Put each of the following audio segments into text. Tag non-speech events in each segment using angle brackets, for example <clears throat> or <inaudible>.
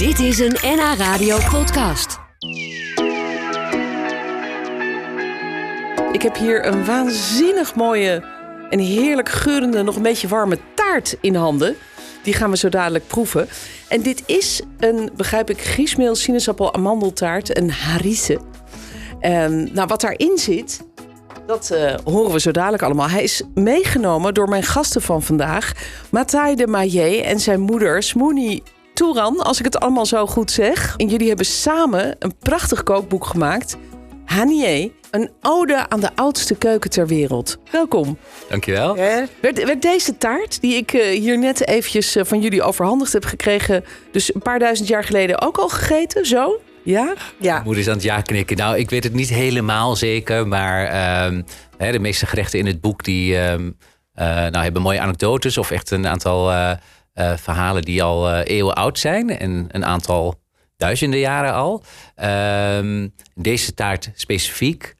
Dit is een NH Radio podcast. Ik heb hier een waanzinnig mooie en heerlijk geurende, nog een beetje warme taart in handen. Die gaan we zo dadelijk proeven. En dit is een, begrijp ik, griesmeel, sinaasappel, amandeltaart, een harise. En nou, wat daarin zit, dat eh, horen we zo dadelijk allemaal. Hij is meegenomen door mijn gasten van vandaag. Matthij de Maillet en zijn moeder Smoenie Touran, als ik het allemaal zo goed zeg. En jullie hebben samen een prachtig kookboek gemaakt. Hanier, een ode aan de oudste keuken ter wereld. Welkom. Dankjewel. Werd, werd deze taart, die ik eh, hier net eventjes eh, van jullie overhandigd heb gekregen... dus een paar duizend jaar geleden ook al gegeten, zo? Ja? Ja. Moeder is aan het ja knikken. Nou, ik weet het niet helemaal zeker, maar ehm, hè, de meeste gerechten in het boek die ehm, eh, nou, hebben mooie anekdotes of echt een aantal eh, verhalen die al eh, eeuwen oud zijn en een aantal duizenden jaren al. Ehm, deze taart specifiek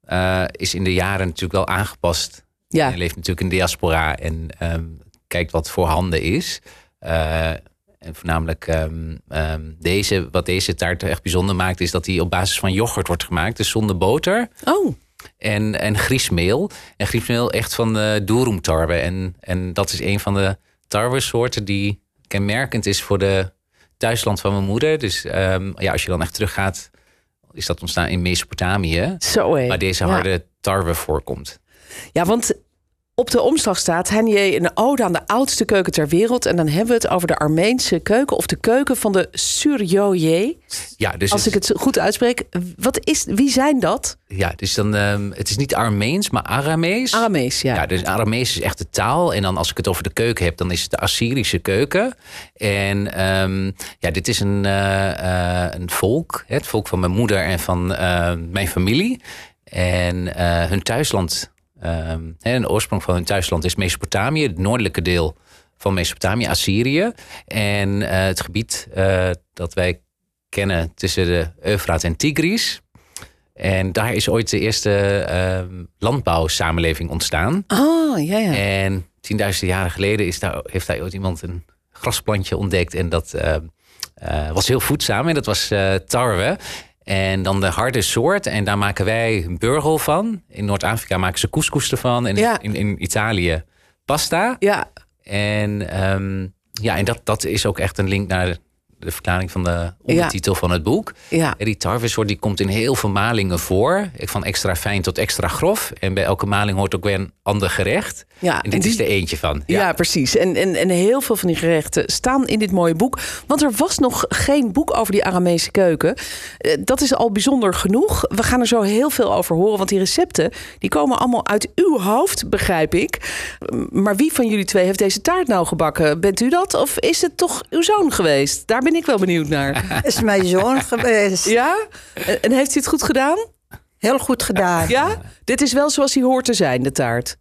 eh, is in de jaren natuurlijk wel aangepast. Ja. Je leeft natuurlijk in diaspora en ehm, kijkt wat voorhanden is. En voornamelijk ehm, deze, wat deze taart echt bijzonder maakt, is dat die op basis van yoghurt wordt gemaakt. Dus zonder boter Oh, en, en griesmeel. En griesmeel echt van de doerumtarwe. En, en dat is een van de tarwesoorten die kenmerkend is voor de thuisland van mijn moeder. Dus ehm, ja, als je dan echt teruggaat, is dat ontstaan in Mesopotamië. zo hé. Waar deze Ja. harde tarwe voorkomt. Ja, want op de omslag staat Hanier een ode aan de oudste keuken ter wereld. En dan hebben we het over de Armeense keuken of de keuken van de Suryoye. Ja, dus Als ik het goed uitspreek. Wat is, wie zijn dat? Ja, dus dan, ehm, het is niet Armeens, maar Aramees. Aramees, ja. Ja, dus Aramees is echt de taal. En dan als ik het over de keuken heb, dan is het de Assyrische keuken. En ehm, ja, dit is een, eh, eh, een volk. hè, Het volk van mijn moeder en van eh, mijn familie. En hun thuisland, ehm, hè, de oorsprong van hun thuisland is Mesopotamië. Het noordelijke deel van Mesopotamië, Assyrië. En eh, het gebied eh, dat wij kennen tussen de Eufraat en Tigris. En daar is ooit de eerste ehm, landbouwsamenleving ontstaan. Ah, ja, ja. En tienduizenden jaren geleden is daar, heeft daar ooit iemand een grasplantje ontdekt. En dat eh, eh, was heel voedzaam en dat was tarwe. En dan de harde soort. En daar maken wij burgel van. In Noord-Afrika maken ze couscous ervan. En Ja. in, in Italië pasta. Ja, En, ehm, ja, en dat, dat is ook echt een link naar de verklaring van de ondertitel van het boek. ja. En die tarwesoort die komt in heel veel malingen voor. Van extra fijn tot extra grof. En bij elke maling hoort ook weer een ander gerecht. Ja, en en dit die- is er eentje van. Ja, precies. En, en, en heel veel van die gerechten staan in dit mooie boek. Want er was nog geen boek over die Aramese keuken. Eh, Dat is al bijzonder genoeg. We gaan er zo heel veel over horen. Want die recepten die komen allemaal uit uw hoofd, begrijp ik. Maar wie van jullie twee heeft deze taart nou gebakken? Bent u dat? Of is het toch uw zoon geweest? Daar ben ik wel benieuwd naar. <laughs> is mijn zoon geweest. Ja? En heeft u het goed gedaan? Heel goed gedaan. Ja? Dit is wel zoals hij hoort te zijn, de taart.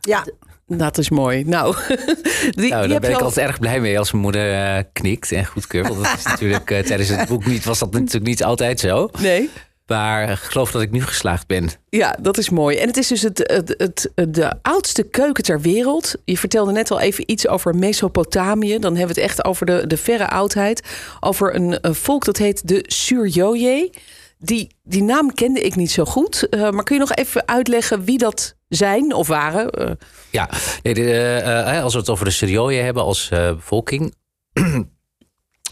Ja. Dat is mooi. Nou, <laughs> die, Nou, daar ben je ik al- altijd erg blij mee als mijn moeder eh, knikt en goedkeurt. Want dat is <laughs> natuurlijk eh, tijdens het boek niet, was dat natuurlijk niet altijd zo. Nee. Maar ik geloof dat ik nu geslaagd ben. Ja, dat is mooi. En het is dus het, het, het, de oudste keuken ter wereld. Je vertelde net al even iets over Mesopotamië. Dan hebben we het echt over de, de verre oudheid. Over een, een volk dat heet de Suryoye. Die, die naam kende ik niet zo goed. Eh, maar kun je nog even uitleggen wie dat zijn of waren? Eh, Ja, nee, de, eh, als we het over de Suryoye hebben als bevolking. <clears throat>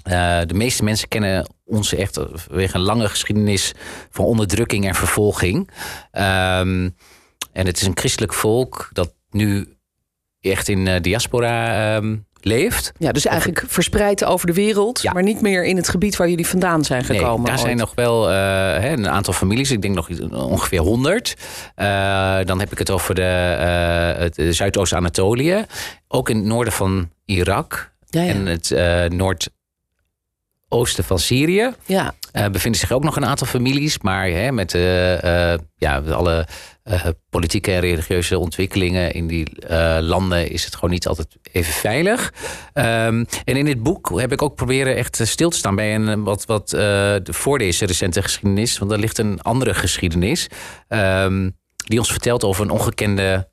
eh, de meeste mensen kennen ons echt vanwege een lange geschiedenis van onderdrukking en vervolging. Ehm, en het is een christelijk volk dat nu echt in eh, diaspora ehm, leeft. ja, dus eigenlijk verspreid over de wereld. Ja. Maar niet meer in het gebied waar jullie vandaan zijn gekomen. Nee, daar zijn nog wel eh, hè, een aantal families. Ik denk nog ongeveer 100. Eh, dan heb ik het over de, het Zuidoost-Anatolië. Ook in het noorden van Irak. Ja, ja. En het eh, noordoosten van Syrië. ja. eh bevinden zich ook nog een aantal families. Maar hè, met eh, eh, ja, alle politieke en religieuze ontwikkelingen in die landen is het gewoon niet altijd even veilig. Ehm, en in dit boek heb ik ook proberen echt stil te staan bij een wat, wat de- voor deze recente geschiedenis. Want er ligt een andere geschiedenis. ehm, die ons vertelt over een ongekende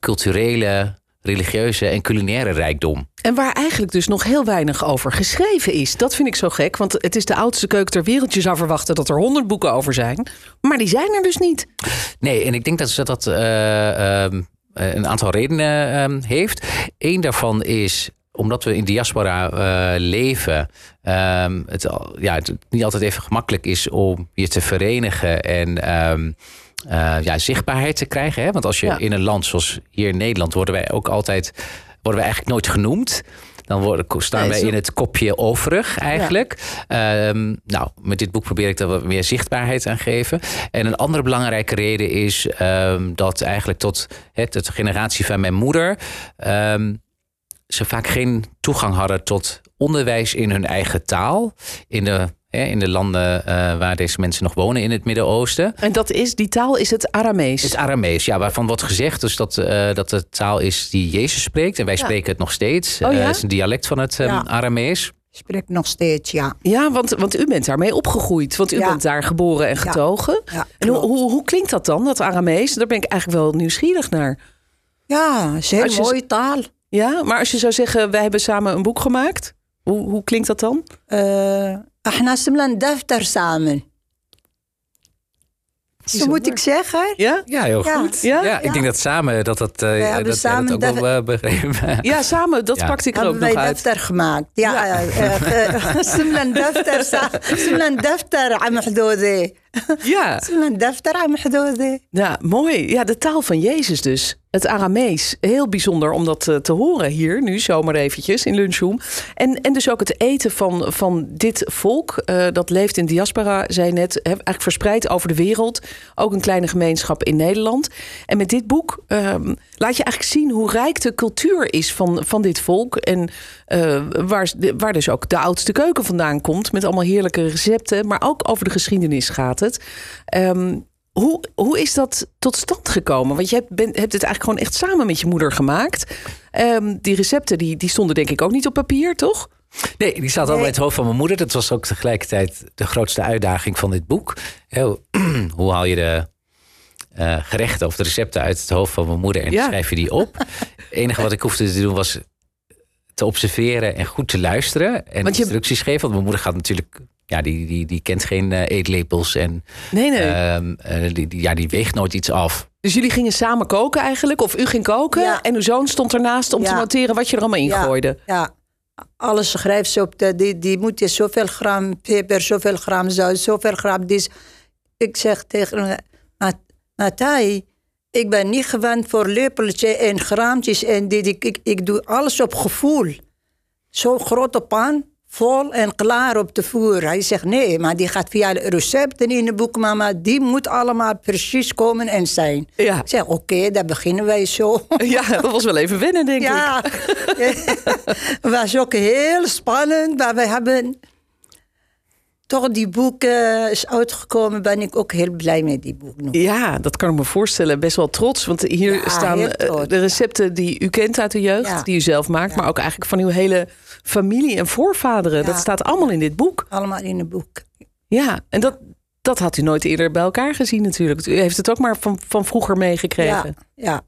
culturele religieuze en culinaire rijkdom. En waar eigenlijk dus nog heel weinig over geschreven is. Dat vind ik zo gek, want het is de oudste keuken ter wereld. Je zou verwachten dat er honderd boeken over zijn. Maar die zijn er dus niet. Nee, en ik denk dat ze dat uh, uh, een aantal redenen ehm, heeft. Eén daarvan is omdat we in diaspora uh, leven, um, het, ja, het niet altijd even gemakkelijk is om je te verenigen en um, uh, ja, zichtbaarheid te krijgen. Hè? Want als je Ja. in een land zoals hier in Nederland worden wij ook altijd worden wij eigenlijk nooit genoemd. Dan worden, staan Nee, wij in het kopje overig eigenlijk. Ehm, nou, met dit boek probeer ik daar wat meer zichtbaarheid aan geven. En een andere belangrijke reden is ehm, dat eigenlijk tot het, de generatie van mijn moeder... ehm, ze vaak geen toegang hadden tot onderwijs in hun eigen taal. In de, hè, in de landen eh, waar deze mensen nog wonen in het Midden-Oosten. En dat is, die taal is het Aramees. Het is Aramees, ja, waarvan wordt gezegd dus dat, eh, dat de taal is die Jezus spreekt. En wij Ja. spreken het nog steeds. Oh ja? Eh, het is een dialect van het eh, Ja. Aramees. Spreekt nog steeds, ja. Ja, want, want u bent daarmee opgegroeid. Want u Ja. bent daar geboren en getogen. Ja, en hoe, hoe, hoe klinkt dat dan, dat Aramees? Daar ben ik eigenlijk wel nieuwsgierig naar. Ja, het is een mooie taal. Ja, maar als je zou zeggen, wij hebben samen een boek gemaakt. Hoe, hoe klinkt dat dan? Eh, احنا عملنا een daftar samen. Zo moet ik zeggen. Ja? Ja, heel Ja. goed. Ja? Ja, ik denk dat samen dat dat, eh, hebben dat, samen jij dat ook dat- wel eh, begrepen. Ja, samen. Dat Ja. pakte ik er ook Hebben nog wij uit. daftar gemaakt. Ja, eh, eh, <laughs> عملنا een daftar sa- عملنا een daftar عم حدودي. Ja. <laughs> عملنا een daftar عم حدودي. ja, mooi. Ja, de taal van Jezus dus. Het Aramees. Heel bijzonder om dat eh, te horen hier, nu zomaar eventjes in Lunchroom. En, en dus ook het eten van, van dit volk. eh, dat leeft in diaspora, zei net. eigenlijk verspreid over de wereld. Ook een kleine gemeenschap in Nederland. En met dit boek ehm, laat je eigenlijk zien hoe rijk de cultuur is van, van dit volk. En eh, waar, waar dus ook de oudste keuken vandaan komt. Met allemaal heerlijke recepten. Maar ook over de geschiedenis gaat het. Ehm, hoe, hoe is dat tot stand gekomen? Want je hebt, ben, hebt het eigenlijk gewoon echt samen met je moeder gemaakt. Ehm, die recepten die, die stonden denk ik ook niet op papier, toch? Nee, die zat al Nee. bij het hoofd van mijn moeder. Dat was ook tegelijkertijd de grootste uitdaging van dit boek. Hè, <clears throat> Hoe, haal je de eh, gerechten of de recepten uit het hoofd van mijn moeder en Ja. schrijf je die op? Het enige wat ik hoefde te doen was te observeren en goed te luisteren. En Want je- instructies geven. Want mijn moeder gaat natuurlijk... Ja, die, die, die kent geen eh, eetlepels en Nee, nee. ehm, eh, die, die, ja, die weegt nooit iets af. dus jullie gingen samen koken eigenlijk? Of u ging koken Ja. en uw zoon stond ernaast om te noteren wat je er allemaal in Ja. gooide? Ja, alles schrijft ze op de, die, die moet je zoveel gram peper, zoveel gram zout, zoveel gram dit. Ik zeg tegen hem, "Ma- Matthij, ik ben niet gewend voor lepeltje en graamtjes en dit. Ik, ik, ik doe alles op gevoel. Zo'n grote pan, vol en klaar op de voer. Hij zegt, nee, maar die gaat via de recepten in het boek, mama. Die moet allemaal precies komen en zijn. Ja. Ik zeg, oké, daar beginnen wij zo. <laughs> Ja, dat was wel even wennen, denk ik. Ja, <laughs> het was ook heel spannend. Maar we hebben toch die boek eh, is uitgekomen. Ben ik ook heel blij met die boek. Ja, dat kan ik me voorstellen. Best wel trots. Want hier Ja, staan eh, de recepten die u kent uit de jeugd. Ja. Die u zelf maakt. Maar ook eigenlijk van uw hele familie en voorvaderen. Dat staat allemaal in dit boek. Allemaal in het boek. Ja, en dat, dat had u nooit eerder bij elkaar gezien natuurlijk. U heeft het ook maar van, van vroeger meegekregen. ja.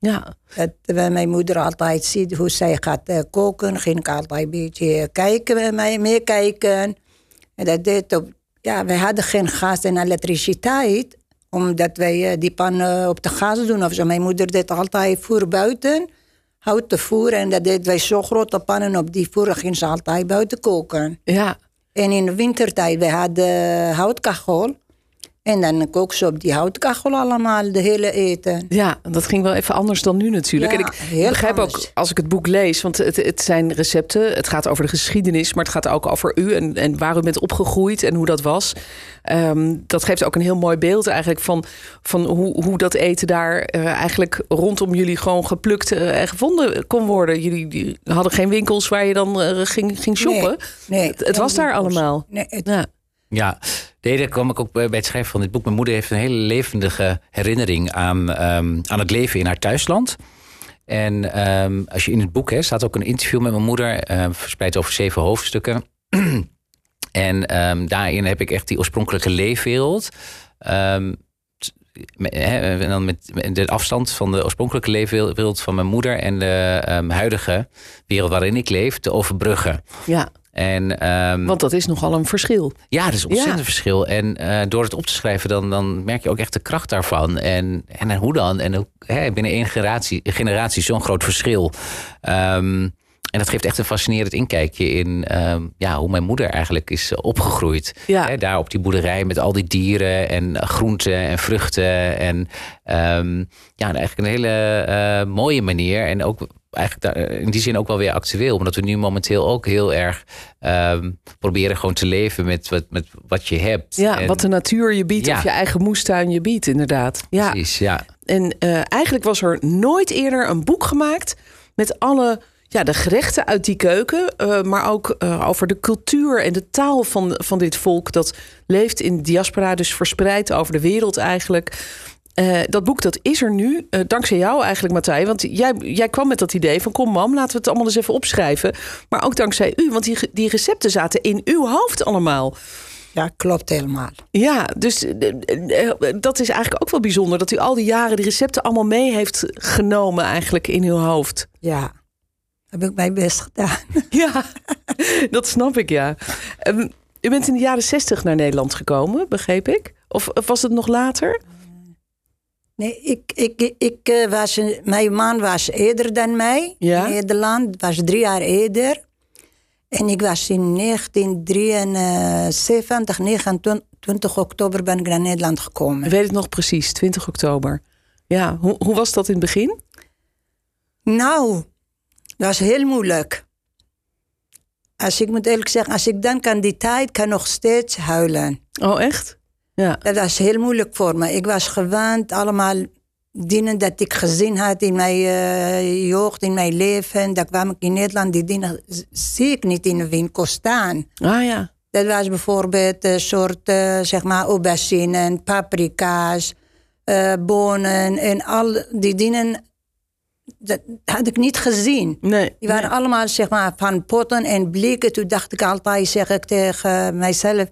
Ja. Dat, eh, mijn moeder altijd ziet hoe zij gaat koken. Ging ik altijd een beetje kijken meekijken. En dat deed op... Ja, wij hadden geen gas en elektriciteit. Omdat wij eh, die pan eh, op de gas doen of zo. Mijn moeder deed altijd voer buiten. Houten voer. En dat deed wij zo grote pannen op die voer. Ging ze altijd buiten koken. Ja. En in de wintertijd, we hadden houtkachel. En dan kook ze op die houtkachel allemaal, de hele eten. Ja, dat ging wel even anders dan nu natuurlijk. Ja, en ik heel begrijp anders. ook als ik het boek lees, want het, het zijn recepten. Het gaat over de geschiedenis, maar het gaat ook over u en, en waar u bent opgegroeid en hoe dat was. Ehm, dat geeft ook een heel mooi beeld eigenlijk van, van hoe, hoe dat eten daar eh, eigenlijk rondom jullie gewoon geplukt eh, en gevonden kon worden. Jullie die hadden geen winkels waar je dan eh, ging, ging shoppen. Nee, nee, het, het was daar winkels. allemaal. Nee, het- Ja. Ja, daar kwam ik ook bij het schrijven van dit boek. Mijn moeder heeft een hele levendige herinnering aan, ehm, aan het leven in haar thuisland. En ehm, als je in het boek hè, staat ook een interview met mijn moeder, ehm, verspreid over zeven hoofdstukken. <clears throat> en daarin heb ik echt die oorspronkelijke leefwereld. en dan met de afstand van de oorspronkelijke leefwereld van mijn moeder en de huidige wereld waarin ik leef te overbruggen. Ja, En, ehm, want dat is nogal een verschil. ja, dat is een ontzettend Ja. verschil. En eh, door het op te schrijven, dan, dan merk je ook echt de kracht daarvan. En, en, hoe dan? En ook hè, binnen één generatie, generatie zo'n groot verschil. Ehm, en dat geeft echt een fascinerend inkijkje in ehm, ja, hoe mijn moeder eigenlijk is eh, opgegroeid. Ja. Hè, daar op die boerderij met al die dieren en eh, groenten en vruchten. En ja, eigenlijk een hele mooie manier. En ook eigenlijk daar, in die zin ook wel weer actueel. Omdat we nu momenteel ook heel erg ehm, proberen gewoon te leven met wat, met wat je hebt. Ja, En- wat de natuur je biedt Ja. of je eigen moestuin je biedt, inderdaad. Ja, Precies, ja. en eh, eigenlijk was er nooit eerder een boek gemaakt met alle ja, de gerechten uit die keuken, eh, maar ook eh, over de cultuur en de taal van, van dit volk dat leeft in diaspora, dus verspreid over de wereld eigenlijk. Eh, dat boek dat is er nu, eh, dankzij jou eigenlijk, Matthij. Want jij, jij kwam met dat idee van... kom mam, laten we het allemaal eens even opschrijven. Maar ook dankzij u, want die, die recepten zaten in uw hoofd allemaal. Ja, klopt helemaal. Ja, dus eh, dat is eigenlijk ook wel bijzonder... dat u al die jaren die recepten allemaal mee heeft genomen eigenlijk in uw hoofd. Ja, heb ik mijn best gedaan. <laughs> Ja, dat snap ik, ja. Ehm, u bent in de jaren zestig naar Nederland gekomen, begreep ik? Of, of was het nog later? Nee, ik, ik, ik eh, was, mijn man was eerder dan mij Ja? in Nederland. was drie jaar eerder. En ik was in 1973, 29 oktober ben ik naar Nederland Ik gekomen. weet het nog precies, 20 oktober. Ja, hoe, hoe was dat in het begin? Nou, dat was heel moeilijk. Als ik moet eerlijk zeggen, als ik denk aan die tijd, kan ik nog steeds huilen. Oh, echt? Ja. Dat was heel moeilijk voor me. Ik was gewend allemaal dingen dat ik gezien had in mijn eh, jeugd, in mijn leven. Dat kwam ik in Nederland, die dingen zie ik niet in de winkel staan. Ah ja. Dat was bijvoorbeeld een soort, eh, zeg maar, aubergine, paprika's, eh, bonen en al die dingen. Dat had ik niet gezien. Nee. Die waren allemaal zeg maar, van potten en blikken. Toen dacht ik altijd, zeg ik tegen mijzelf...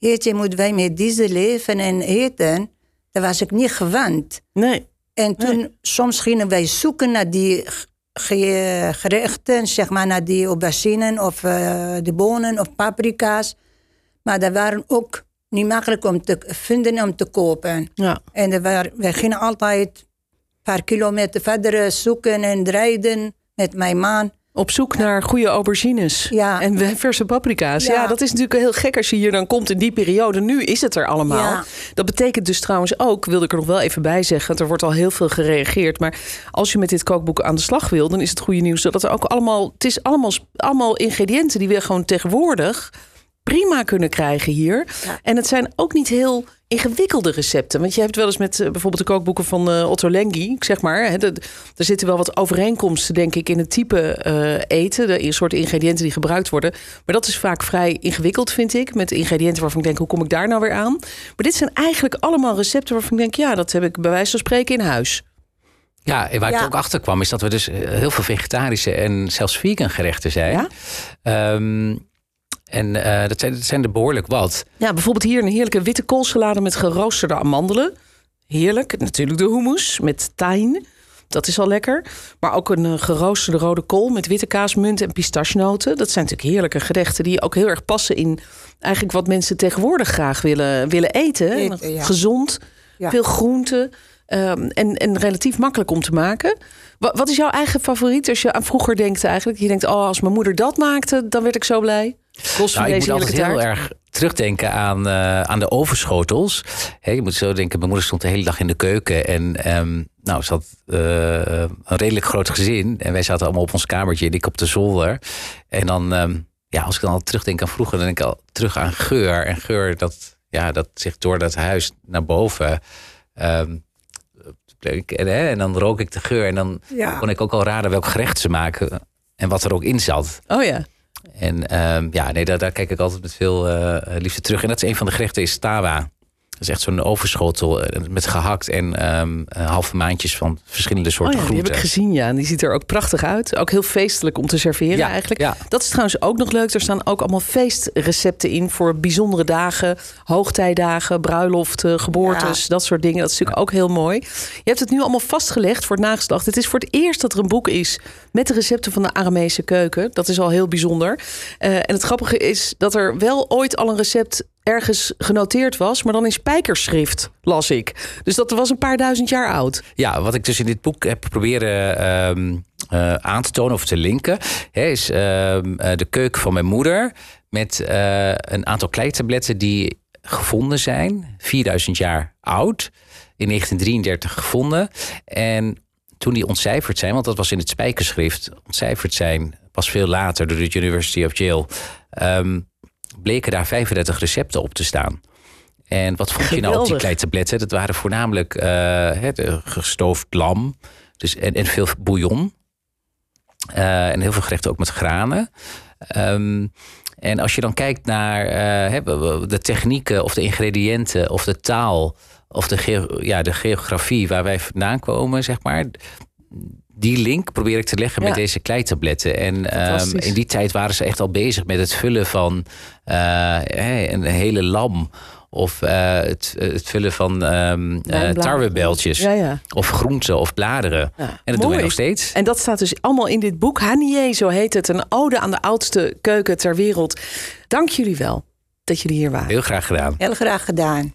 Jeetje, moeten wij met deze leven en eten? Dat was ik niet gewend. Nee. En toen, soms gingen wij zoeken naar die ge- gerechten, zeg maar, naar die auberginen of eh, de bonen of paprika's. Maar dat waren ook niet makkelijk om te vinden om te kopen. Ja. En waren, wij gingen altijd een paar kilometer verder zoeken en rijden met mijn man. Op zoek naar goede aubergines. Ja. En verse paprika's. Ja. Ja. dat is natuurlijk heel gek als je hier dan komt in die periode. Nu is het er allemaal. Dat betekent dus trouwens ook, wilde ik er nog wel even bij zeggen. Er wordt al heel veel gereageerd. Maar als je met dit kookboek aan de slag wil, dan is het goede nieuws dat het ook allemaal. Het is allemaal, allemaal ingrediënten die we gewoon tegenwoordig prima kunnen krijgen hier. Ja. En het zijn ook niet heel ingewikkelde recepten. Want je hebt wel eens met eh, bijvoorbeeld de kookboeken van eh, Otto Lengi, ik zeg maar. Hè, de- er zitten wel wat overeenkomsten, denk ik, in het type eh, eten. De soort ingrediënten die gebruikt worden. Maar dat is vaak vrij ingewikkeld, vind ik. Met ingrediënten waarvan ik denk, hoe kom ik daar nou weer aan? Maar dit zijn eigenlijk allemaal recepten waarvan ik denk, ja, dat heb ik bij wijze van spreken in huis. Ja, en waar ik ook achter kwam, is dat we dus heel veel vegetarische en zelfs vegan gerechten zijn. Ja? Ehm, en eh, dat, zijn, dat zijn er behoorlijk wat. Ja, bijvoorbeeld hier een heerlijke witte koolsalade met geroosterde amandelen. Heerlijk. Natuurlijk de hummus met tahin. Dat is al lekker. Maar ook een eh, geroosterde rode kool met witte kaas, munt en pistachenoten. Dat zijn natuurlijk heerlijke gerechten die ook heel erg passen in eigenlijk wat mensen tegenwoordig graag willen, willen eten. Eten, ja. Gezond, Ja. veel groenten ehm, en, en relatief makkelijk om te maken. Wa- Wat is jouw eigen favoriet als je aan vroeger denkt eigenlijk? Je denkt, oh, als mijn moeder dat maakte, dan werd ik zo blij. Los van Nou, ik moet altijd heel erg terugdenken aan, eh, aan de overschotels. Hè, je moet zo denken, mijn moeder stond de hele dag in de keuken. En ehm, nou, ze had eh, een redelijk groot gezin. En wij zaten allemaal op ons kamertje en ik op de zolder. En dan, ehm, ja, als ik dan al terugdenk aan vroeger, dan denk ik al terug aan geur. En geur, dat, ja, dat zich door dat huis naar boven... ehm, en, hè, en dan rook ik de geur en dan Ja. kon ik ook al raden welk gerecht ze maken en wat er ook in zat. Oh ja. En ehm, ja, nee, daar, kijk ik altijd met veel eh, liefde terug. En dat is een van de gerechten is tawa. Dat is echt zo'n overschotel eh, met gehakt en ehm, eh, halve maandjes van verschillende Oh soorten ja, die heb ik gezien, ja. En die ziet er ook prachtig uit. Ook heel feestelijk om te serveren Ja, eigenlijk. ja. Dat is trouwens ook nog leuk. Er staan ook allemaal feestrecepten in voor bijzondere dagen. Hoogtijdagen, bruiloften, geboortes, dat soort dingen. Dat is natuurlijk ook heel mooi. Je hebt het nu allemaal vastgelegd voor het nageslacht. Het is voor het eerst dat er een boek is met de recepten van de Aramese keuken. Dat is al heel bijzonder. Eh, en het grappige is dat er wel ooit al een recept ergens genoteerd was, maar dan in spijkerschrift las ik. Dus dat was een paar duizend jaar oud. Ja, wat ik dus in dit boek heb proberen ehm, eh, aan te tonen of te linken, hè, is ehm, eh, de keuken van mijn moeder met eh, een aantal kleitabletten die gevonden zijn, 4000 jaar oud, in 1933 gevonden. En toen die ontcijferd zijn, want dat was in het spijkerschrift, ontcijferd zijn, pas veel later door de University of Yale, ehm, bleken daar 35 recepten op te staan. En wat vond je nou op die kleitabletten? Dat waren voornamelijk de gestoofd lam dus, en, en veel bouillon. Eh, en heel veel gerechten ook met granen. Ehm, en als je dan kijkt naar eh, de technieken of de ingrediënten of de taal of de, geo- ja, de geografie waar wij vandaan komen, zeg maar. Die link probeer ik te leggen met deze kleitabletten. En ehm, in die tijd waren ze echt al bezig met het vullen van eh, een hele lam. Of eh, het, het vullen van ehm eh, Wijnbladeren. tarwebeltjes. Ja, ja. Of groenten of bladeren. Ja, En dat doen wij nog steeds. En dat staat dus allemaal in dit boek. Hanier, zo heet het. Een ode aan de oudste keuken ter wereld. Dank jullie wel dat jullie hier waren. Heel graag gedaan. Heel graag gedaan.